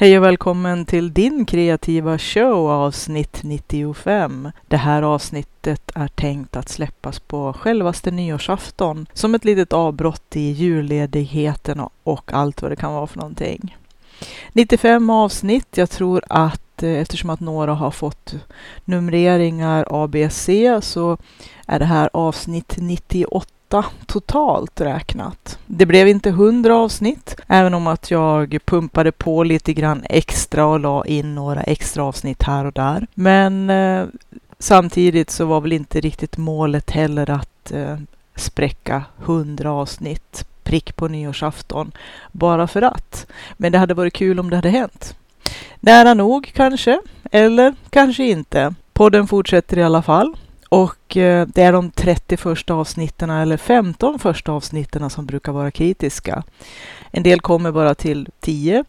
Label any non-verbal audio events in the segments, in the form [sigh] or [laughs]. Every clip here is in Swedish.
Hej och välkommen till din kreativa show avsnitt 95. Det här avsnittet är tänkt att släppas på självaste nyårsafton som ett litet avbrott i julledigheten och allt vad det kan vara för någonting. 95 avsnitt. Jag tror att eh, eftersom att några har fått numreringar ABC så är det här avsnitt 98 totalt räknat. Det blev inte 100 avsnitt, även om att jag pumpade på lite grann extra och la in några extra avsnitt här och där. Men eh, samtidigt så var väl inte riktigt målet heller att eh, spräcka 100 avsnitt prick på nyårsafton bara för att. Men det hade varit kul om det hade hänt. Nära nog kanske, eller kanske inte. Podden fortsätter i alla fall. Och eh, det är de 30 första avsnitten eller 15 första avsnitten som brukar vara kritiska. En del kommer bara till 10.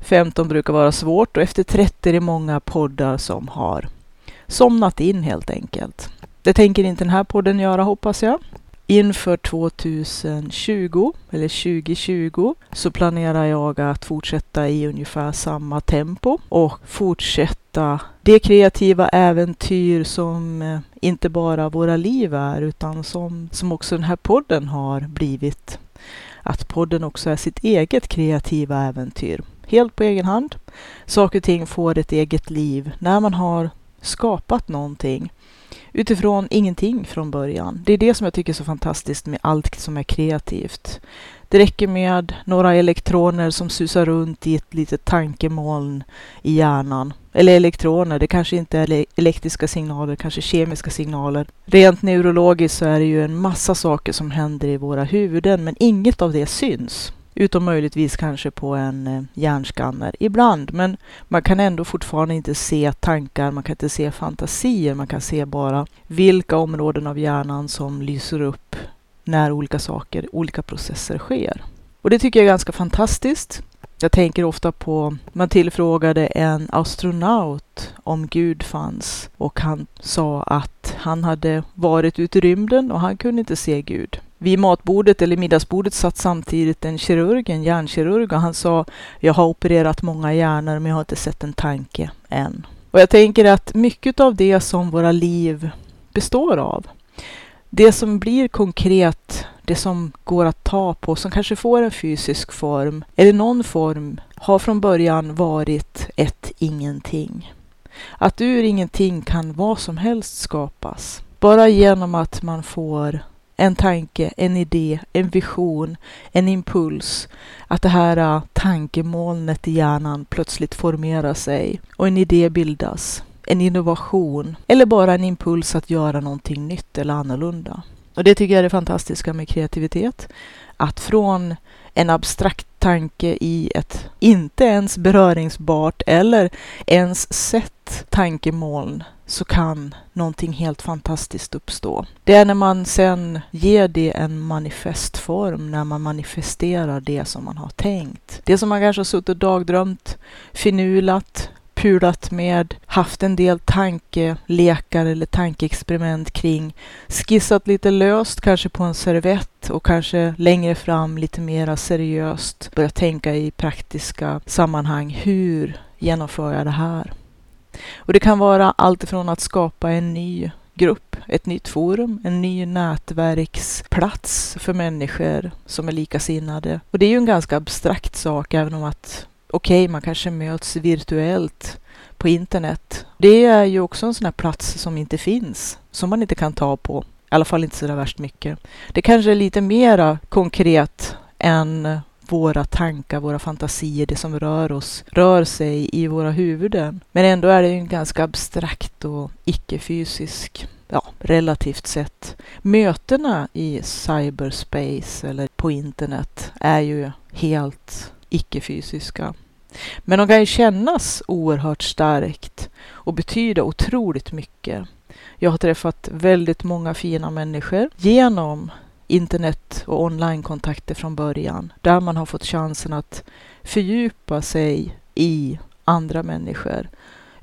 15 brukar vara svårt och efter 30 är det många poddar som har somnat in helt enkelt. Det tänker inte den här podden göra hoppas jag. Inför 2020, eller 2020, så planerar jag att fortsätta i ungefär samma tempo och fortsätta det kreativa äventyr som eh, inte bara våra liv är, utan som, som också den här podden har blivit. Att podden också är sitt eget kreativa äventyr. Helt på egen hand. Saker och ting får ett eget liv när man har skapat någonting utifrån ingenting från början. Det är det som jag tycker är så fantastiskt med allt som är kreativt. Det räcker med några elektroner som susar runt i ett litet tankemoln i hjärnan. Eller elektroner, det kanske inte är elektriska signaler, kanske kemiska signaler. Rent neurologiskt så är det ju en massa saker som händer i våra huvuden, men inget av det syns. Utom möjligtvis kanske på en eh, hjärnskanner ibland. Men man kan ändå fortfarande inte se tankar, man kan inte se fantasier. Man kan se bara vilka områden av hjärnan som lyser upp när olika saker, olika processer sker. Och det tycker jag är ganska fantastiskt. Jag tänker ofta på, man tillfrågade en astronaut om Gud fanns och han sa att han hade varit ute i rymden och han kunde inte se Gud. Vid matbordet eller middagsbordet satt samtidigt en kirurg, en hjärnkirurg och han sa Jag har opererat många hjärnor men jag har inte sett en tanke än. Och jag tänker att mycket av det som våra liv består av, det som blir konkret, det som går att ta på, som kanske får en fysisk form eller någon form, har från början varit ett ingenting. Att ur ingenting kan vad som helst skapas. Bara genom att man får en tanke, en idé, en vision, en impuls. Att det här äh, tankemolnet i hjärnan plötsligt formerar sig och en idé bildas. En innovation eller bara en impuls att göra någonting nytt eller annorlunda. Och det tycker jag är det fantastiska med kreativitet. Att från en abstrakt tanke i ett inte ens beröringsbart eller ens sett tankemoln så kan någonting helt fantastiskt uppstå. Det är när man sen ger det en manifestform, när man manifesterar det som man har tänkt. Det som man kanske har suttit och dagdrömt, finulat, pulat med, haft en del tankelekar eller tankeexperiment kring, skissat lite löst kanske på en servett och kanske längre fram lite mera seriöst börjat tänka i praktiska sammanhang. Hur genomför jag det här? Och det kan vara allt ifrån att skapa en ny grupp, ett nytt forum, en ny nätverksplats för människor som är likasinnade. Och det är ju en ganska abstrakt sak, även om att okej, okay, man kanske möts virtuellt på internet. Det är ju också en sån här plats som inte finns, som man inte kan ta på. I alla fall inte så där värst mycket. Det kanske är lite mera konkret än våra tankar, våra fantasier, det som rör oss, rör sig i våra huvuden. Men ändå är det en ganska abstrakt och icke-fysisk, ja, relativt sett. Mötena i cyberspace eller på internet är ju helt icke-fysiska. Men de kan ju kännas oerhört starkt och betyda otroligt mycket. Jag har träffat väldigt många fina människor genom internet och onlinekontakter från början, där man har fått chansen att fördjupa sig i andra människor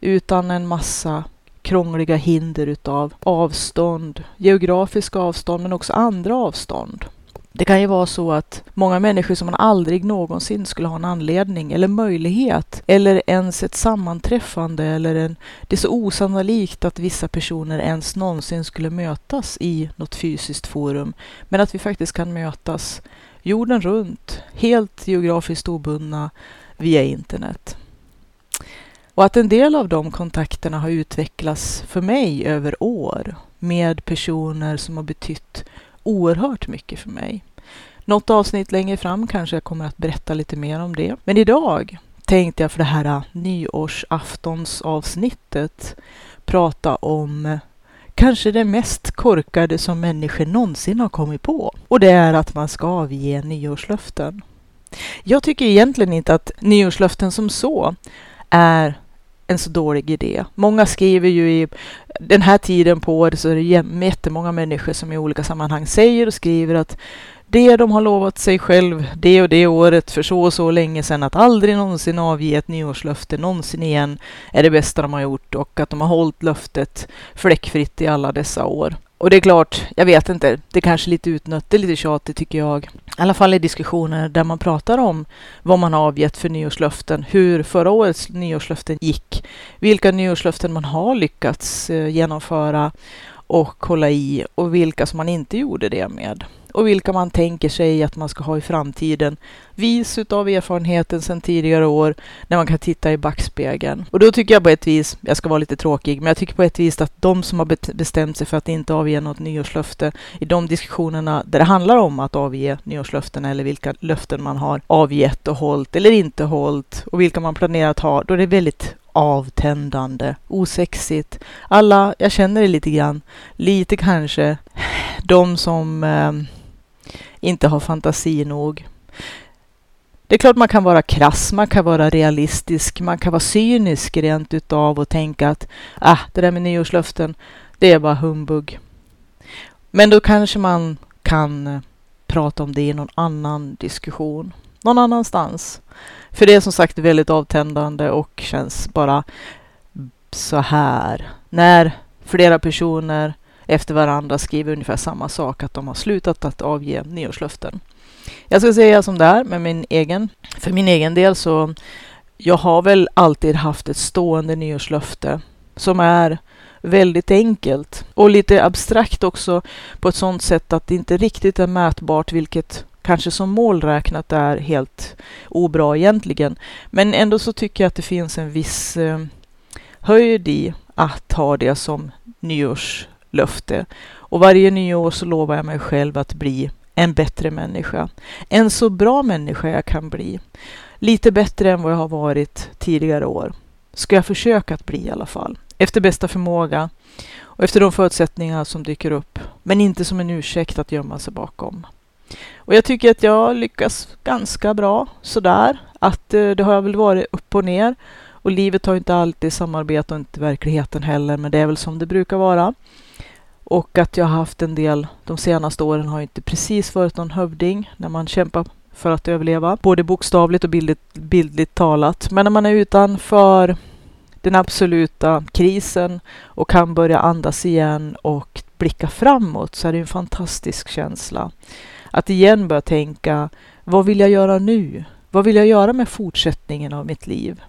utan en massa krångliga hinder utav avstånd, geografiska avstånd men också andra avstånd. Det kan ju vara så att många människor som man aldrig någonsin skulle ha en anledning eller möjlighet eller ens ett sammanträffande eller en... Det är så osannolikt att vissa personer ens någonsin skulle mötas i något fysiskt forum. Men att vi faktiskt kan mötas jorden runt, helt geografiskt obundna via internet. Och att en del av de kontakterna har utvecklats för mig över år med personer som har betytt oerhört mycket för mig. Något avsnitt längre fram kanske jag kommer att berätta lite mer om det. Men idag tänkte jag för det här äh, nyårsaftonsavsnittet prata om äh, kanske det mest korkade som människor någonsin har kommit på. Och det är att man ska avge nyårslöften. Jag tycker egentligen inte att nyårslöften som så är en så dålig idé. Många skriver ju i den här tiden på året så är det jättemånga människor som i olika sammanhang säger och skriver att det de har lovat sig själv det och det året för så och så länge sedan att aldrig någonsin avge ett nyårslöfte någonsin igen är det bästa de har gjort och att de har hållit löftet fläckfritt i alla dessa år. Och det är klart, jag vet inte, det är kanske lite utnött, det är lite tjatigt tycker jag. I alla fall i diskussioner där man pratar om vad man har avgett för nyårslöften, hur förra årets nyårslöften gick, vilka nyårslöften man har lyckats eh, genomföra och hålla i och vilka som man inte gjorde det med och vilka man tänker sig att man ska ha i framtiden. Vis utav erfarenheten sedan tidigare år när man kan titta i backspegeln. Och då tycker jag på ett vis, jag ska vara lite tråkig, men jag tycker på ett vis att de som har bestämt sig för att inte avge något nyårslöfte i de diskussionerna där det handlar om att avge nyårslöften eller vilka löften man har avgett och hållit eller inte hållit och vilka man planerar att ha, då är det väldigt avtändande, osexigt. Alla, jag känner det lite grann, lite kanske, de som eh, inte har fantasi nog. Det är klart man kan vara krass, man kan vara realistisk, man kan vara cynisk rent utav och tänka att ah, det där med nyårslöften, det är bara humbug. Men då kanske man kan eh, prata om det i någon annan diskussion, någon annanstans. För det är som sagt väldigt avtändande och känns bara så här. När flera personer efter varandra skriver ungefär samma sak, att de har slutat att avge nyårslöften. Jag ska säga som det är med min egen. För min egen del så jag har väl alltid haft ett stående nyårslöfte som är väldigt enkelt och lite abstrakt också på ett sådant sätt att det inte riktigt är mätbart, vilket kanske som mål räknat är helt obra egentligen. Men ändå så tycker jag att det finns en viss eh, höjd i att ha det som nyårs löfte. Och varje nyår så lovar jag mig själv att bli en bättre människa. En så bra människa jag kan bli. Lite bättre än vad jag har varit tidigare år. Ska jag försöka att bli i alla fall. Efter bästa förmåga och efter de förutsättningar som dyker upp. Men inte som en ursäkt att gömma sig bakom. Och jag tycker att jag lyckas ganska bra sådär. Att eh, det har väl varit upp och ner. Och livet har inte alltid samarbete och inte verkligheten heller. Men det är väl som det brukar vara. Och att jag har haft en del, de senaste åren har inte precis varit någon hövding när man kämpar för att överleva, både bokstavligt och bildligt, bildligt talat. Men när man är utanför den absoluta krisen och kan börja andas igen och blicka framåt så är det en fantastisk känsla. Att igen börja tänka, vad vill jag göra nu? Vad vill jag göra med fortsättningen av mitt liv?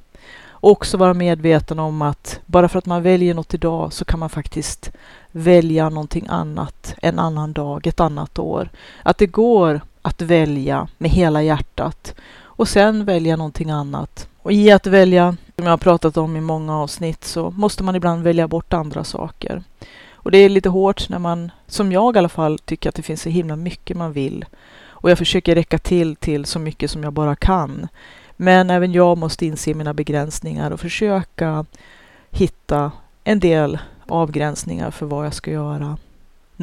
Och också vara medveten om att bara för att man väljer något idag så kan man faktiskt välja någonting annat en annan dag, ett annat år. Att det går att välja med hela hjärtat och sen välja någonting annat. Och i att välja, som jag har pratat om i många avsnitt, så måste man ibland välja bort andra saker. Och det är lite hårt när man, som jag i alla fall, tycker att det finns så himla mycket man vill. Och jag försöker räcka till till så mycket som jag bara kan. Men även jag måste inse mina begränsningar och försöka hitta en del avgränsningar för vad jag ska göra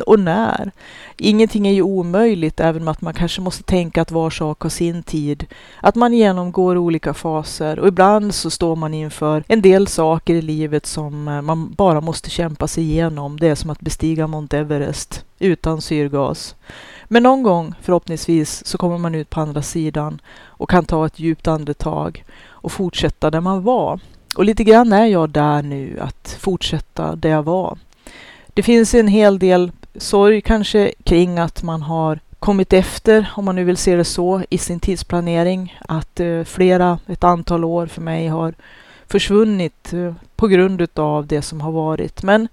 och när. Ingenting är ju omöjligt, även om att man kanske måste tänka att var sak har sin tid. Att man genomgår olika faser och ibland så står man inför en del saker i livet som eh, man bara måste kämpa sig igenom. Det är som att bestiga Mount Everest utan syrgas. Men någon gång, förhoppningsvis, så kommer man ut på andra sidan och kan ta ett djupt andetag och fortsätta där man var. Och lite grann är jag där nu, att fortsätta där jag var. Det finns en hel del sorg kanske kring att man har kommit efter, om man nu vill se det så, i sin tidsplanering. Att eh, flera, ett antal år för mig har försvunnit eh, på grund av det som har varit. Men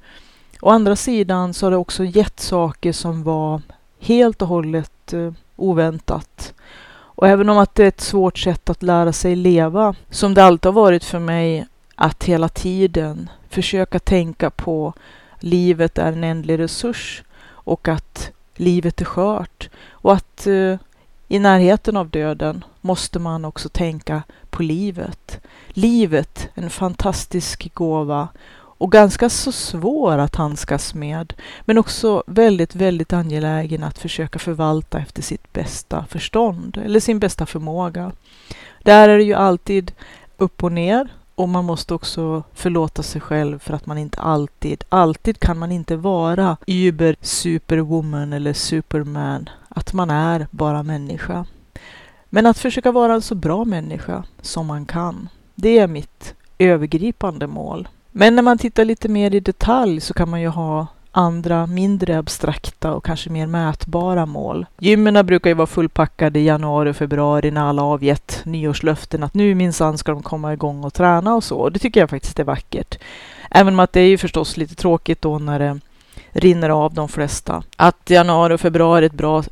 å andra sidan så har det också gett saker som var helt och hållet eh, oväntat. Och även om att det är ett svårt sätt att lära sig leva, som det alltid har varit för mig, att hela tiden försöka tänka på livet är en ändlig resurs och att livet är skört och att eh, i närheten av döden måste man också tänka på livet. Livet, en fantastisk gåva och ganska så svår att handskas med, men också väldigt, väldigt angelägen att försöka förvalta efter sitt bästa förstånd eller sin bästa förmåga. Där är det ju alltid upp och ner och man måste också förlåta sig själv för att man inte alltid, alltid kan man inte vara über superwoman eller superman. Att man är bara människa. Men att försöka vara en så bra människa som man kan. Det är mitt övergripande mål. Men när man tittar lite mer i detalj så kan man ju ha andra mindre abstrakta och kanske mer mätbara mål. Gymmen brukar ju vara fullpackade i januari och februari när alla avgett nyårslöften att nu minsann ska de komma igång och träna och så. Det tycker jag faktiskt är vackert. Även om att det är ju förstås lite tråkigt då när det rinner av de flesta. Att januari och februari är ett bra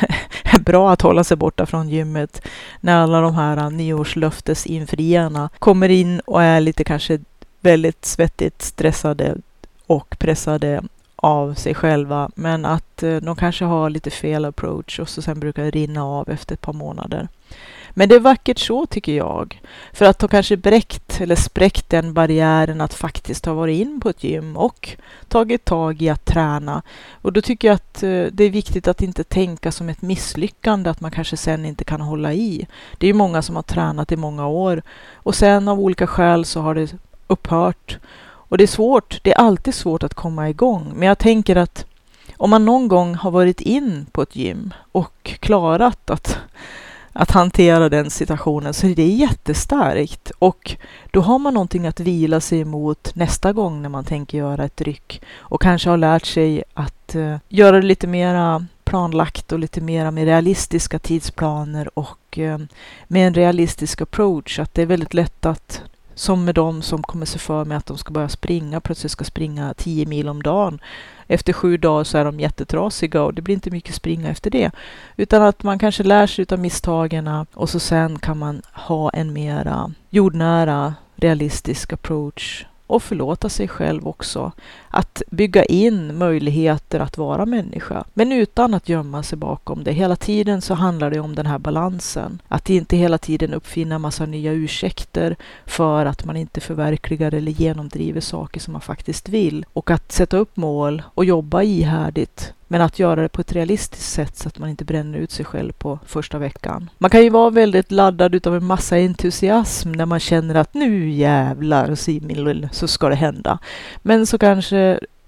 [laughs] bra att hålla sig borta från gymmet när alla de här nyårslöftesinfriarna kommer in och är lite kanske väldigt svettigt stressade och pressade av sig själva, men att eh, de kanske har lite fel approach och så sen brukar det rinna av efter ett par månader. Men det är vackert så tycker jag. För att ha kanske bräckt eller spräckt den barriären att faktiskt ha varit in på ett gym och tagit tag i att träna. Och då tycker jag att eh, det är viktigt att inte tänka som ett misslyckande att man kanske sen inte kan hålla i. Det är ju många som har tränat i många år och sen av olika skäl så har det upphört och det är svårt, det är alltid svårt att komma igång. Men jag tänker att om man någon gång har varit in på ett gym och klarat att, att hantera den situationen så är det jättestarkt. Och då har man någonting att vila sig emot nästa gång när man tänker göra ett ryck. Och kanske har lärt sig att uh, göra det lite mera planlagt och lite mera med realistiska tidsplaner och eh, med en realistisk approach. Att det är väldigt lätt att som med de som kommer sig för med att de ska börja springa, plötsligt ska springa 10 mil om dagen. Efter sju dagar så är de jättetrasiga och det blir inte mycket springa efter det. Utan att man kanske lär sig av misstagen och så sen kan man ha en mera jordnära, realistisk approach och förlåta sig själv också. Att bygga in möjligheter att vara människa, men utan att gömma sig bakom det. Hela tiden så handlar det om den här balansen. Att inte hela tiden uppfinna massa nya ursäkter för att man inte förverkligar eller genomdriver saker som man faktiskt vill. Och att sätta upp mål och jobba ihärdigt men att göra det på ett realistiskt sätt så att man inte bränner ut sig själv på första veckan. Man kan ju vara väldigt laddad utav en massa entusiasm när man känner att nu jävlar så ska det hända. Men så kanske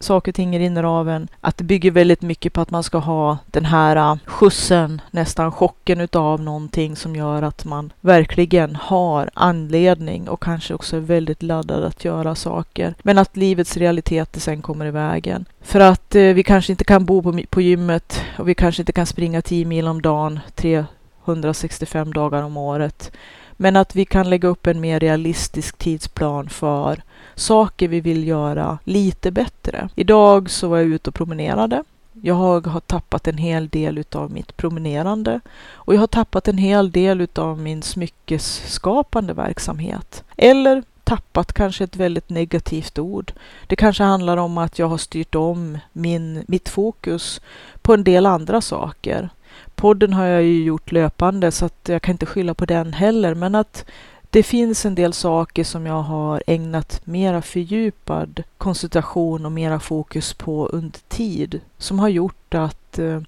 saker och ting rinner av en. Att det bygger väldigt mycket på att man ska ha den här äh, skjutsen, nästan chocken utav någonting som gör att man verkligen har anledning och kanske också är väldigt laddad att göra saker. Men att livets realiteter sen kommer i vägen. För att eh, vi kanske inte kan bo på, på gymmet och vi kanske inte kan springa 10 mil om dagen 365 dagar om året. Men att vi kan lägga upp en mer realistisk tidsplan för saker vi vill göra lite bättre. Idag så var jag ute och promenerade. Jag har tappat en hel del utav mitt promenerande och jag har tappat en hel del utav min smyckesskapande verksamhet. Eller tappat kanske ett väldigt negativt ord. Det kanske handlar om att jag har styrt om min, mitt fokus på en del andra saker. Podden har jag ju gjort löpande så att jag kan inte skylla på den heller, men att det finns en del saker som jag har ägnat mera fördjupad koncentration och mera fokus på under tid som har gjort att eh,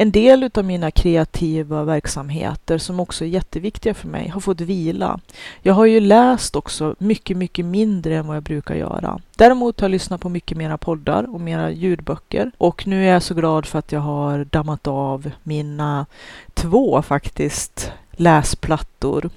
en del av mina kreativa verksamheter som också är jätteviktiga för mig har fått vila. Jag har ju läst också mycket, mycket mindre än vad jag brukar göra. Däremot har jag lyssnat på mycket mera poddar och mera ljudböcker och nu är jag så glad för att jag har dammat av mina två faktiskt läsplattor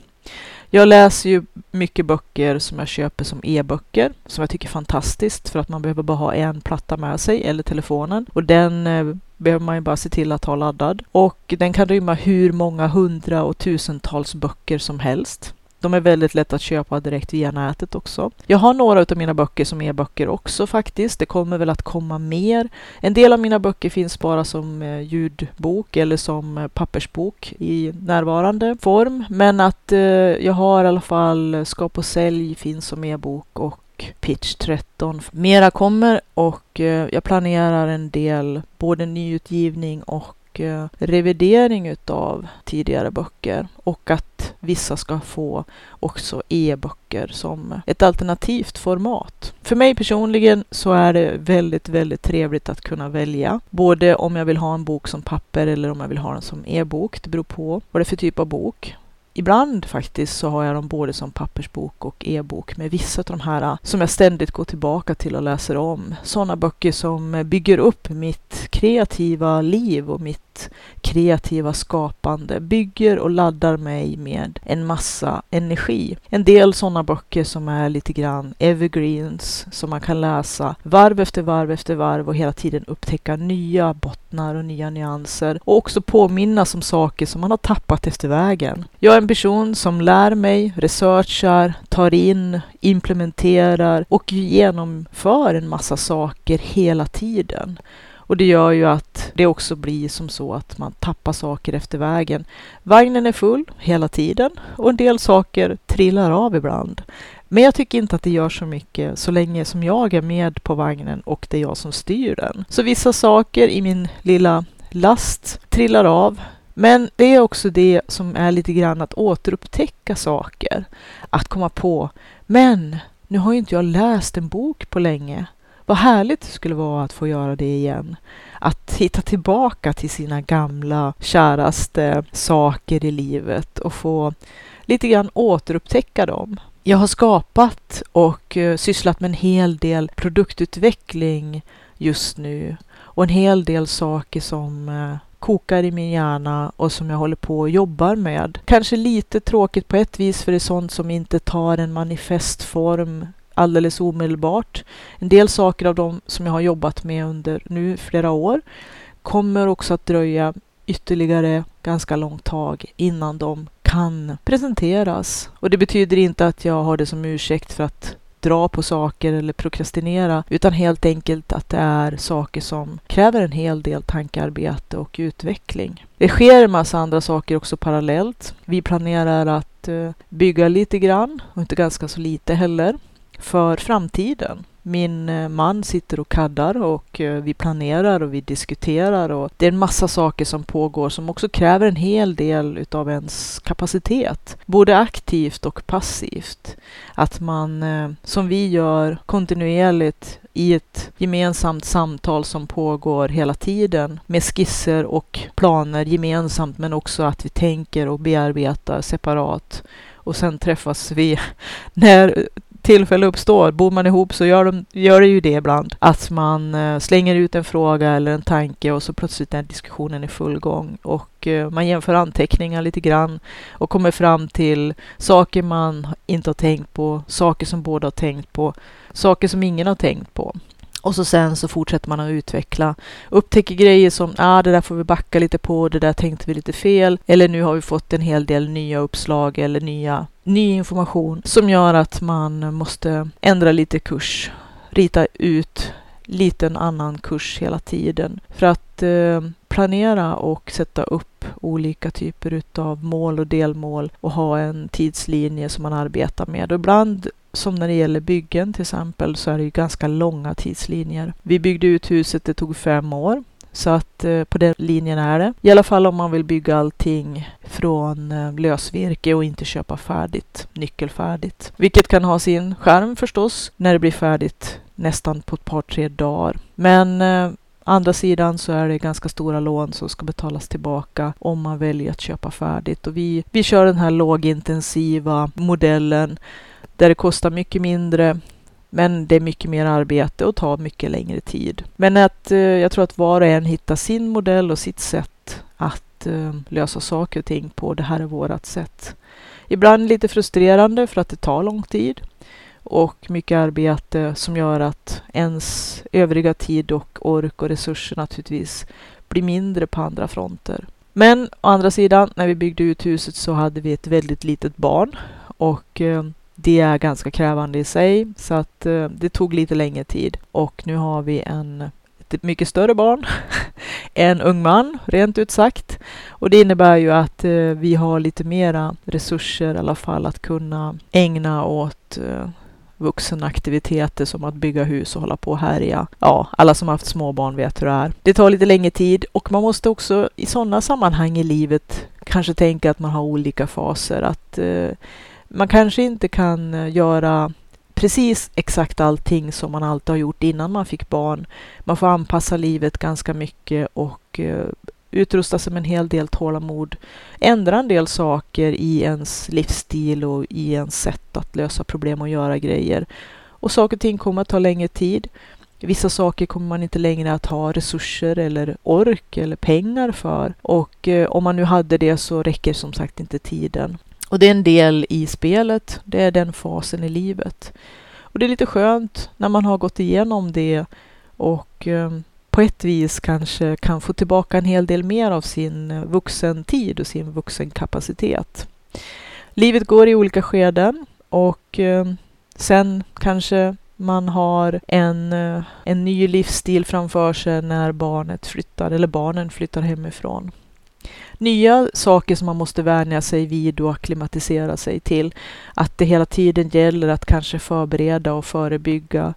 jag läser ju mycket böcker som jag köper som e-böcker, som jag tycker är fantastiskt för att man behöver bara ha en platta med sig eller telefonen och den eh, behöver man ju bara se till att ha laddad. Och den kan rymma hur många hundra och tusentals böcker som helst. De är väldigt lätta att köpa direkt via nätet också. Jag har några av mina böcker som e-böcker också faktiskt. Det kommer väl att komma mer. En del av mina böcker finns bara som eh, ljudbok eller som eh, pappersbok i närvarande form. Men att eh, jag har i alla fall Skap och sälj finns som e-bok och Pitch 13. Mera kommer och eh, jag planerar en del både nyutgivning och eh, revidering utav tidigare böcker och att vissa ska få också e-böcker som ett alternativt format. För mig personligen så är det väldigt, väldigt trevligt att kunna välja både om jag vill ha en bok som papper eller om jag vill ha den som e-bok. Det beror på vad det är för typ av bok. Ibland faktiskt så har jag dem både som pappersbok och e-bok med vissa av de här äh, som jag ständigt går tillbaka till och läser om. Sådana böcker som bygger upp mitt kreativa liv och mitt kreativa skapande bygger och laddar mig med en massa energi. En del sådana böcker som är lite grann evergreens som man kan läsa varv efter varv efter varv och hela tiden upptäcka nya bottnar och nya nyanser och också påminnas om saker som man har tappat efter vägen. Jag är en person som lär mig, researchar, tar in, implementerar och genomför en massa saker hela tiden. Och det gör ju att det också blir som så att man tappar saker efter vägen. Vagnen är full hela tiden och en del saker trillar av ibland. Men jag tycker inte att det gör så mycket så länge som jag är med på vagnen och det är jag som styr den. Så vissa saker i min lilla last trillar av. Men det är också det som är lite grann att återupptäcka saker. Att komma på, men nu har ju inte jag läst en bok på länge. Vad härligt det skulle vara att få göra det igen. Att hitta tillbaka till sina gamla käraste saker i livet och få lite grann återupptäcka dem. Jag har skapat och eh, sysslat med en hel del produktutveckling just nu och en hel del saker som eh, kokar i min hjärna och som jag håller på och jobbar med. Kanske lite tråkigt på ett vis för det är sånt som inte tar en manifestform alldeles omedelbart. En del saker av dem som jag har jobbat med under nu flera år kommer också att dröja ytterligare ganska långt tag innan de kan presenteras. Och det betyder inte att jag har det som ursäkt för att dra på saker eller prokrastinera, utan helt enkelt att det är saker som kräver en hel del tankearbete och utveckling. Det sker en massa andra saker också parallellt. Vi planerar att eh, bygga lite grann, och inte ganska så lite heller för framtiden. Min eh, man sitter och kaddar och eh, vi planerar och vi diskuterar och det är en massa saker som pågår som också kräver en hel del utav ens kapacitet. Både aktivt och passivt. Att man, eh, som vi gör kontinuerligt i ett gemensamt samtal som pågår hela tiden med skisser och planer gemensamt men också att vi tänker och bearbetar separat och sen träffas vi [laughs] när tillfälle uppstår, bor man ihop så gör, de, gör det ju det ibland. Att man eh, slänger ut en fråga eller en tanke och så plötsligt är diskussionen i full gång. Och eh, man jämför anteckningar lite grann och kommer fram till saker man inte har tänkt på, saker som båda har tänkt på, saker som ingen har tänkt på. Och så sen så fortsätter man att utveckla. Upptäcker grejer som, ah, det där får vi backa lite på, det där tänkte vi lite fel. Eller nu har vi fått en hel del nya uppslag eller nya, ny information som gör att man måste ändra lite kurs. Rita ut lite en annan kurs hela tiden. För att eh, planera och sätta upp olika typer utav mål och delmål och ha en tidslinje som man arbetar med. Och ibland som när det gäller byggen till exempel så är det ju ganska långa tidslinjer. Vi byggde ut huset, det tog fem år. Så att eh, på den linjen är det. I alla fall om man vill bygga allting från eh, lösvirke och inte köpa färdigt, nyckelfärdigt. Vilket kan ha sin skärm förstås när det blir färdigt nästan på ett par, tre dagar. Men eh, Andra sidan så är det ganska stora lån som ska betalas tillbaka om man väljer att köpa färdigt. Och vi, vi kör den här lågintensiva modellen där det kostar mycket mindre men det är mycket mer arbete och tar mycket längre tid. Men att eh, jag tror att var och en hittar sin modell och sitt sätt att eh, lösa saker och ting på. Det här är vårat sätt. Ibland lite frustrerande för att det tar lång tid och mycket arbete som gör att ens övriga tid och ork och resurser naturligtvis blir mindre på andra fronter. Men å andra sidan, när vi byggde ut huset så hade vi ett väldigt litet barn och eh, det är ganska krävande i sig så att eh, det tog lite längre tid och nu har vi en ett mycket större barn, [laughs] en ung man rent ut sagt. Och det innebär ju att eh, vi har lite mera resurser i alla fall att kunna ägna åt eh, vuxenaktiviteter som att bygga hus och hålla på och härja. Ja, alla som haft småbarn vet hur det är. Det tar lite längre tid och man måste också i sådana sammanhang i livet kanske tänka att man har olika faser. Att eh, man kanske inte kan eh, göra precis exakt allting som man alltid har gjort innan man fick barn. Man får anpassa livet ganska mycket och eh, utrusta sig med en hel del tålamod. Ändra en del saker i ens livsstil och i ens sätt att lösa problem och göra grejer. Och saker och ting kommer att ta längre tid. Vissa saker kommer man inte längre att ha resurser eller ork eller pengar för. Och eh, om man nu hade det så räcker som sagt inte tiden. Och det är en del i spelet. Det är den fasen i livet. Och det är lite skönt när man har gått igenom det och eh, på ett vis kanske kan få tillbaka en hel del mer av sin eh, vuxentid och sin vuxenkapacitet. Livet går i olika skeden och eh, sen kanske man har en, eh, en ny livsstil framför sig när barnet flyttar eller barnen flyttar hemifrån nya saker som man måste vänja sig vid och akklimatisera sig till. Att det hela tiden gäller att kanske förbereda och förebygga.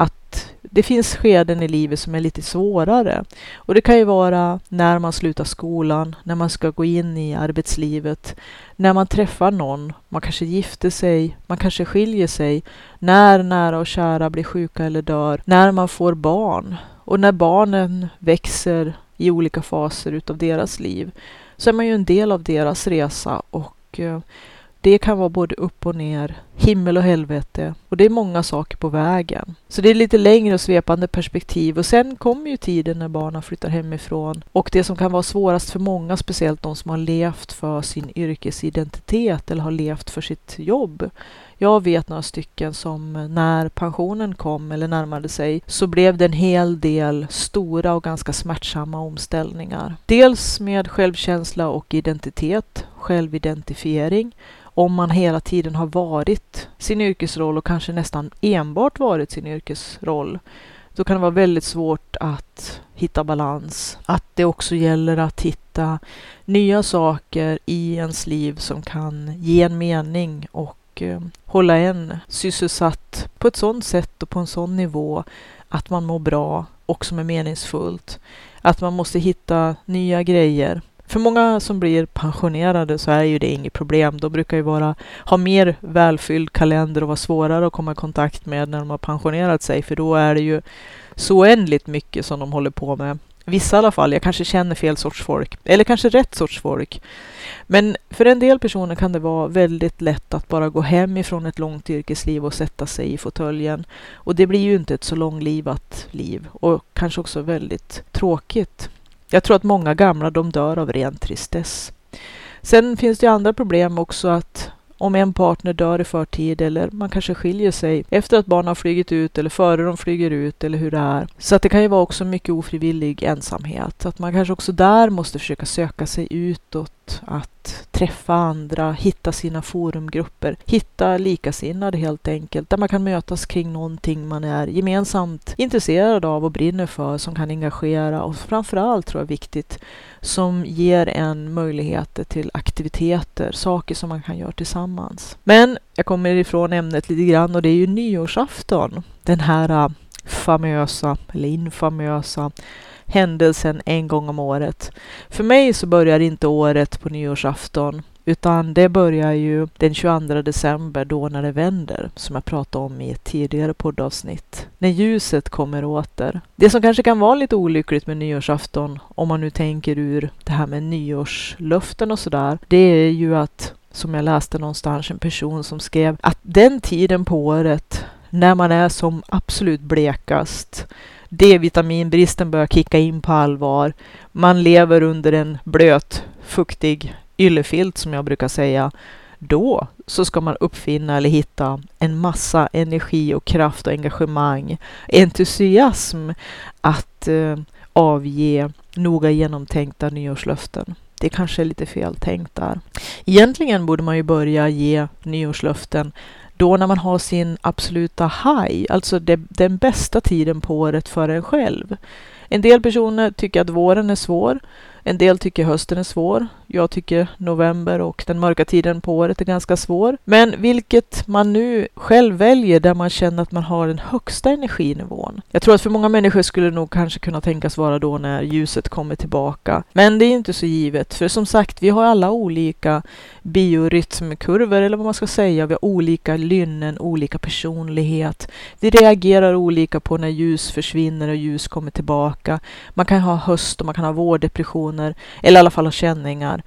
Att det finns skeden i livet som är lite svårare. Och det kan ju vara när man slutar skolan, när man ska gå in i arbetslivet, när man träffar någon, man kanske gifter sig, man kanske skiljer sig, när nära och kära blir sjuka eller dör, när man får barn och när barnen växer i olika faser utav deras liv så är man ju en del av deras resa och eh, det kan vara både upp och ner, himmel och helvete. Och det är många saker på vägen. Så det är lite längre och svepande perspektiv. Och sen kommer ju tiden när barnen flyttar hemifrån. Och det som kan vara svårast för många, speciellt de som har levt för sin yrkesidentitet eller har levt för sitt jobb, jag vet några stycken som när pensionen kom eller närmade sig så blev det en hel del stora och ganska smärtsamma omställningar. Dels med självkänsla och identitet, självidentifiering, om man hela tiden har varit sin yrkesroll och kanske nästan enbart varit sin yrkesroll då kan det vara väldigt svårt att hitta balans. Att det också gäller att hitta nya saker i ens liv som kan ge en mening och Eh, hålla en sysselsatt på ett sådant sätt och på en sån nivå att man mår bra och som är meningsfullt. Att man måste hitta nya grejer. För många som blir pensionerade så är ju det inget problem. De brukar ju vara, ha mer välfylld kalender och vara svårare att komma i kontakt med när de har pensionerat sig. För då är det ju så oändligt mycket som de håller på med. Vissa i alla fall. Jag kanske känner fel sorts folk. Eller kanske rätt sorts folk. Men för en del personer kan det vara väldigt lätt att bara gå hem ifrån ett långt yrkesliv och sätta sig i fåtöljen. Och det blir ju inte ett så långlivat liv och kanske också väldigt tråkigt. Jag tror att många gamla de dör av ren tristess. Sen finns det andra problem också att om en partner dör i förtid eller man kanske skiljer sig efter att barnen har flugit ut eller före de flyger ut eller hur det är. Så att det kan ju vara också mycket ofrivillig ensamhet. Så att man kanske också där måste försöka söka sig utåt att träffa andra, hitta sina forumgrupper, hitta likasinnade helt enkelt, där man kan mötas kring någonting man är gemensamt intresserad av och brinner för, som kan engagera och framförallt tror jag viktigt, som ger en möjligheter till aktiviteter, saker som man kan göra tillsammans. Men jag kommer ifrån ämnet lite grann och det är ju nyårsafton. Den här äh, famösa, eller infamösa händelsen en gång om året. För mig så börjar inte året på nyårsafton utan det börjar ju den 22 december då när det vänder, som jag pratade om i ett tidigare poddavsnitt. När ljuset kommer åter. Det som kanske kan vara lite olyckligt med nyårsafton, om man nu tänker ur det här med nyårslöften och sådär, det är ju att, som jag läste någonstans, en person som skrev att den tiden på året när man är som absolut blekast, D-vitaminbristen börjar kicka in på allvar. Man lever under en blöt, fuktig yllefilt som jag brukar säga. Då så ska man uppfinna eller hitta en massa energi och kraft och engagemang, entusiasm att eh, avge noga genomtänkta nyårslöften. Det kanske är lite fel tänkt där. Egentligen borde man ju börja ge nyårslöften då när man har sin absoluta high, alltså det, den bästa tiden på året för en själv. En del personer tycker att våren är svår. En del tycker hösten är svår. Jag tycker november och den mörka tiden på året är ganska svår. Men vilket man nu själv väljer där man känner att man har den högsta energinivån. Jag tror att för många människor skulle det nog kanske kunna tänkas vara då när ljuset kommer tillbaka. Men det är inte så givet, för som sagt, vi har alla olika biorytmkurvor eller vad man ska säga. Vi har olika lynnen, olika personlighet. Vi reagerar olika på när ljus försvinner och ljus kommer tillbaka. Man kan ha höst och man kan ha vårdepressioner eller i alla fall ha känningar.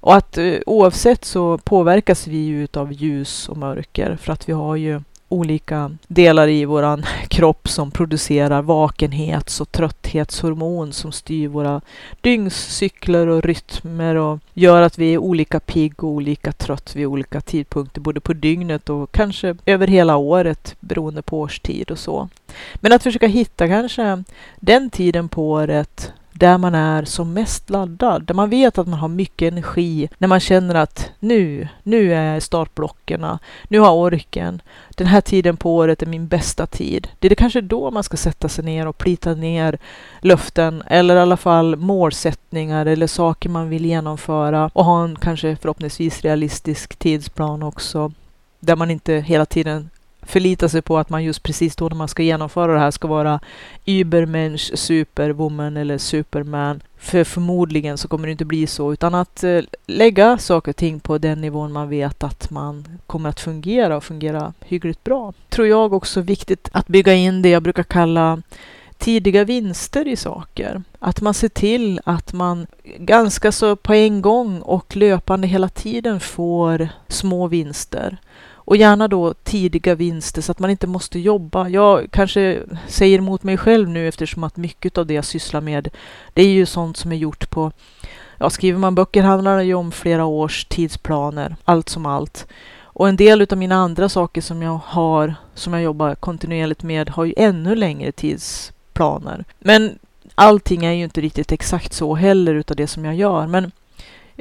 Och att eh, oavsett så påverkas vi ju av ljus och mörker för att vi har ju olika delar i våran [laughs] kropp som producerar vakenhets och trötthetshormon som styr våra dygnscykler och rytmer och gör att vi är olika pigg och olika trött vid olika tidpunkter, både på dygnet och kanske över hela året beroende på årstid och så. Men att försöka hitta kanske den tiden på året där man är som mest laddad, där man vet att man har mycket energi, när man känner att nu, nu är jag i startblockerna, nu har jag orken, den här tiden på året är min bästa tid. Det är kanske då man ska sätta sig ner och plita ner löften eller i alla fall målsättningar eller saker man vill genomföra och ha en kanske förhoppningsvis realistisk tidsplan också där man inte hela tiden förlita sig på att man just precis då när man ska genomföra det här ska vara Übermensch, Superwoman eller Superman. För förmodligen så kommer det inte bli så, utan att eh, lägga saker och ting på den nivån man vet att man kommer att fungera och fungera hyggligt bra. Tror jag också viktigt att bygga in det jag brukar kalla tidiga vinster i saker. Att man ser till att man ganska så på en gång och löpande hela tiden får små vinster. Och gärna då tidiga vinster så att man inte måste jobba. Jag kanske säger emot mig själv nu eftersom att mycket av det jag sysslar med, det är ju sånt som är gjort på Ja, skriver man böcker handlar det ju om flera års tidsplaner, allt som allt. Och en del av mina andra saker som jag har, som jag jobbar kontinuerligt med, har ju ännu längre tidsplaner. Men allting är ju inte riktigt exakt så heller utav det som jag gör. Men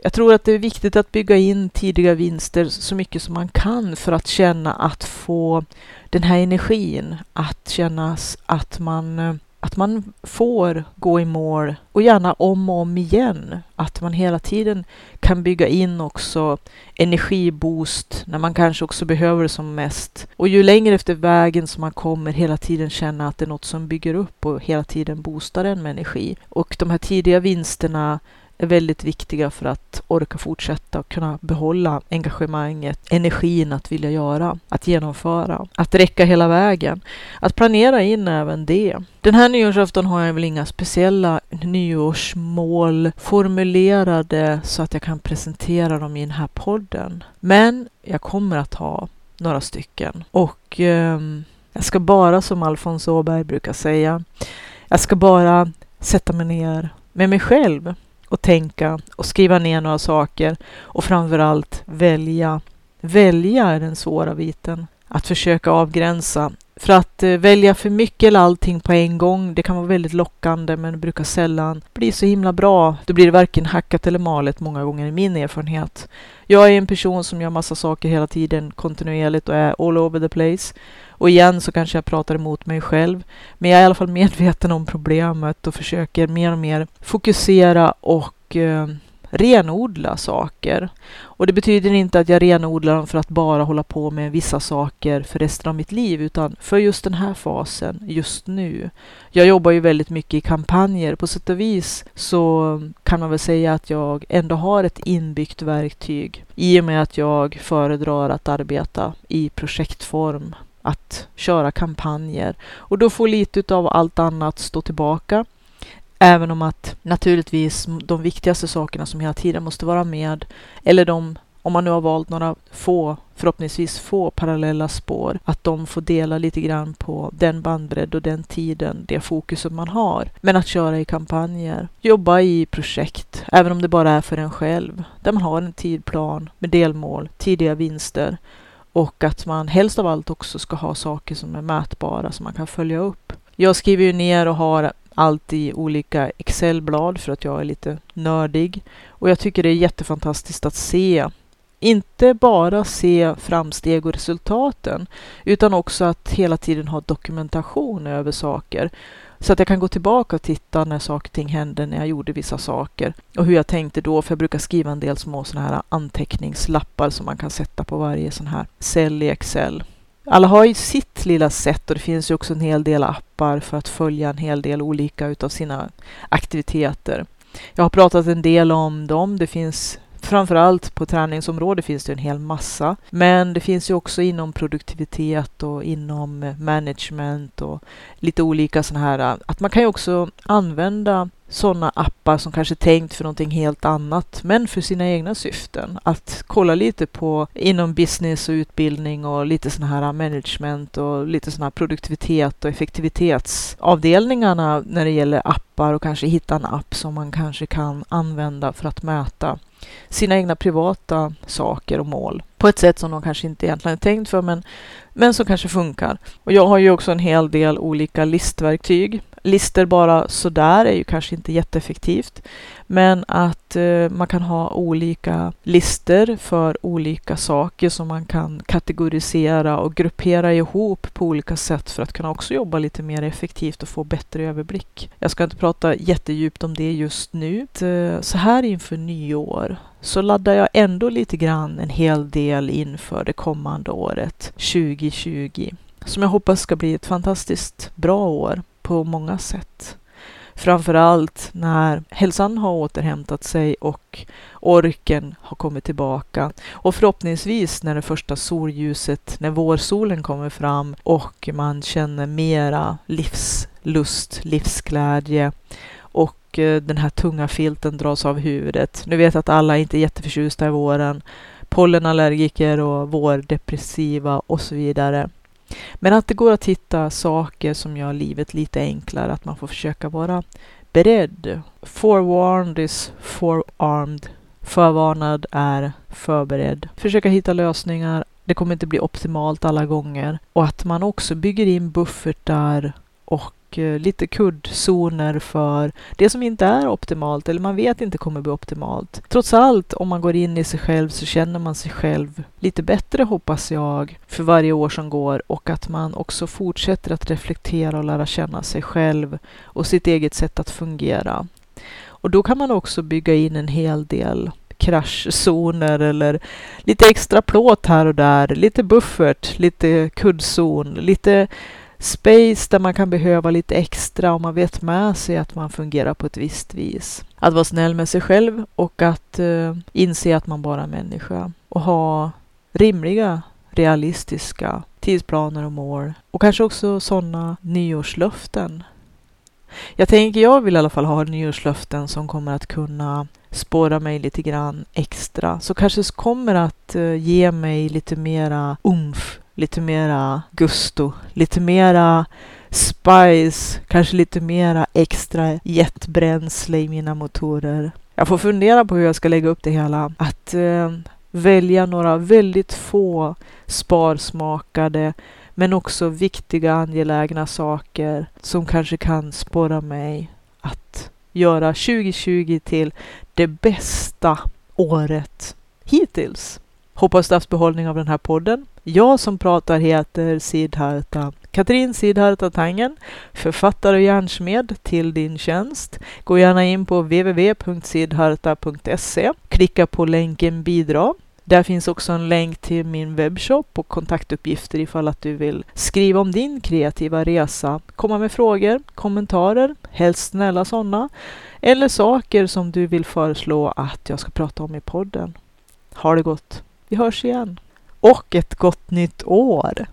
jag tror att det är viktigt att bygga in tidiga vinster så mycket som man kan för att känna att få den här energin, att känna att man, att man får gå i mål och gärna om och om igen. Att man hela tiden kan bygga in också energiboost när man kanske också behöver det som mest. Och ju längre efter vägen som man kommer hela tiden känna att det är något som bygger upp och hela tiden boostar en med energi. Och de här tidiga vinsterna är väldigt viktiga för att orka fortsätta och kunna behålla engagemanget, energin att vilja göra, att genomföra, att räcka hela vägen. Att planera in även det. Den här nyårsafton har jag väl inga speciella nyårsmål formulerade så att jag kan presentera dem i den här podden. Men jag kommer att ha några stycken och eh, jag ska bara, som Alfons Åberg brukar säga, jag ska bara sätta mig ner med mig själv och tänka och skriva ner några saker och framförallt välja. Välja är den svåra biten. Att försöka avgränsa. För att eh, välja för mycket eller allting på en gång, det kan vara väldigt lockande men det brukar sällan bli så himla bra. Då blir det varken hackat eller malet många gånger i min erfarenhet. Jag är en person som gör massa saker hela tiden kontinuerligt och är all over the place. Och igen så kanske jag pratar emot mig själv. Men jag är i alla fall medveten om problemet och försöker mer och mer fokusera och eh, renodla saker. Och det betyder inte att jag renodlar dem för att bara hålla på med vissa saker för resten av mitt liv, utan för just den här fasen, just nu. Jag jobbar ju väldigt mycket i kampanjer. På sätt och vis så kan man väl säga att jag ändå har ett inbyggt verktyg i och med att jag föredrar att arbeta i projektform att köra kampanjer och då får lite av allt annat stå tillbaka. Även om att naturligtvis de viktigaste sakerna som hela tiden måste vara med, eller de, om man nu har valt några få, förhoppningsvis få parallella spår, att de får dela lite grann på den bandbredd och den tiden, det fokus som man har. Men att köra i kampanjer, jobba i projekt, även om det bara är för en själv, där man har en tidplan med delmål, tidiga vinster och att man helst av allt också ska ha saker som är mätbara som man kan följa upp. Jag skriver ju ner och har allt i olika Excelblad för att jag är lite nördig. Och jag tycker det är jättefantastiskt att se inte bara se framsteg och resultaten utan också att hela tiden ha dokumentation över saker. Så att jag kan gå tillbaka och titta när saker och ting hände, när jag gjorde vissa saker och hur jag tänkte då. För jag brukar skriva en del små sådana här anteckningslappar som man kan sätta på varje sån här cell i Excel. Alla har ju sitt lilla sätt och det finns ju också en hel del appar för att följa en hel del olika utav sina aktiviteter. Jag har pratat en del om dem. Det finns Framförallt på träningsområdet finns det en hel massa. Men det finns ju också inom produktivitet och inom management och lite olika sådana här. Att man kan ju också använda sådana appar som kanske är tänkt för någonting helt annat, men för sina egna syften. Att kolla lite på inom business och utbildning och lite sådana här management och lite sådana här produktivitet och effektivitetsavdelningarna när det gäller appar och kanske hitta en app som man kanske kan använda för att mäta sina egna privata saker och mål på ett sätt som de kanske inte egentligen är tänkt för, men, men som kanske funkar. Och jag har ju också en hel del olika listverktyg. Lister bara sådär är ju kanske inte jätteeffektivt, men att eh, man kan ha olika lister för olika saker som man kan kategorisera och gruppera ihop på olika sätt för att kunna också jobba lite mer effektivt och få bättre överblick. Jag ska inte prata jättedjupt om det just nu. Eh, så här inför nyår så laddar jag ändå lite grann en hel del inför det kommande året 2020 som jag hoppas ska bli ett fantastiskt bra år på många sätt. Framförallt när hälsan har återhämtat sig och orken har kommit tillbaka. Och förhoppningsvis när det första solljuset, när vårsolen kommer fram och man känner mera livslust, livsglädje och eh, den här tunga filten dras av huvudet. Nu vet jag att alla inte är jätteförtjusta i våren. Pollenallergiker och vårdepressiva och så vidare. Men att det går att hitta saker som gör livet lite enklare, att man får försöka vara beredd. Forewarned is forearmed. Förvarnad är förberedd. Försöka hitta lösningar. Det kommer inte bli optimalt alla gånger. Och att man också bygger in buffertar och och eh, lite kuddzoner för det som inte är optimalt eller man vet inte kommer bli optimalt. Trots allt, om man går in i sig själv så känner man sig själv lite bättre hoppas jag för varje år som går och att man också fortsätter att reflektera och lära känna sig själv och sitt eget sätt att fungera. Och då kan man också bygga in en hel del kraschzoner eller lite extra plåt här och där, lite buffert, lite kuddzon, lite space där man kan behöva lite extra om man vet med sig att man fungerar på ett visst vis. Att vara snäll med sig själv och att eh, inse att man bara är människa och ha rimliga, realistiska tidsplaner och mål och kanske också sådana nyårslöften. Jag tänker, jag vill i alla fall ha nyårslöften som kommer att kunna spåra mig lite grann extra, så kanske kommer att eh, ge mig lite mera umf lite mera gusto, lite mera spice, kanske lite mera extra jetbränsle i mina motorer. Jag får fundera på hur jag ska lägga upp det hela. Att eh, välja några väldigt få sparsmakade men också viktiga angelägna saker som kanske kan spåra mig att göra 2020 till det bästa året hittills. Hoppas du haft behållning av den här podden. Jag som pratar heter Sidharta Katrin Sidharta Tangen, författare och hjärnsmed till din tjänst. Gå gärna in på www.sidharta.se. Klicka på länken bidra. Där finns också en länk till min webbshop och kontaktuppgifter ifall att du vill skriva om din kreativa resa, komma med frågor, kommentarer, helst snälla sådana, eller saker som du vill föreslå att jag ska prata om i podden. Ha det gott! Vi hörs igen! Och ett gott nytt år!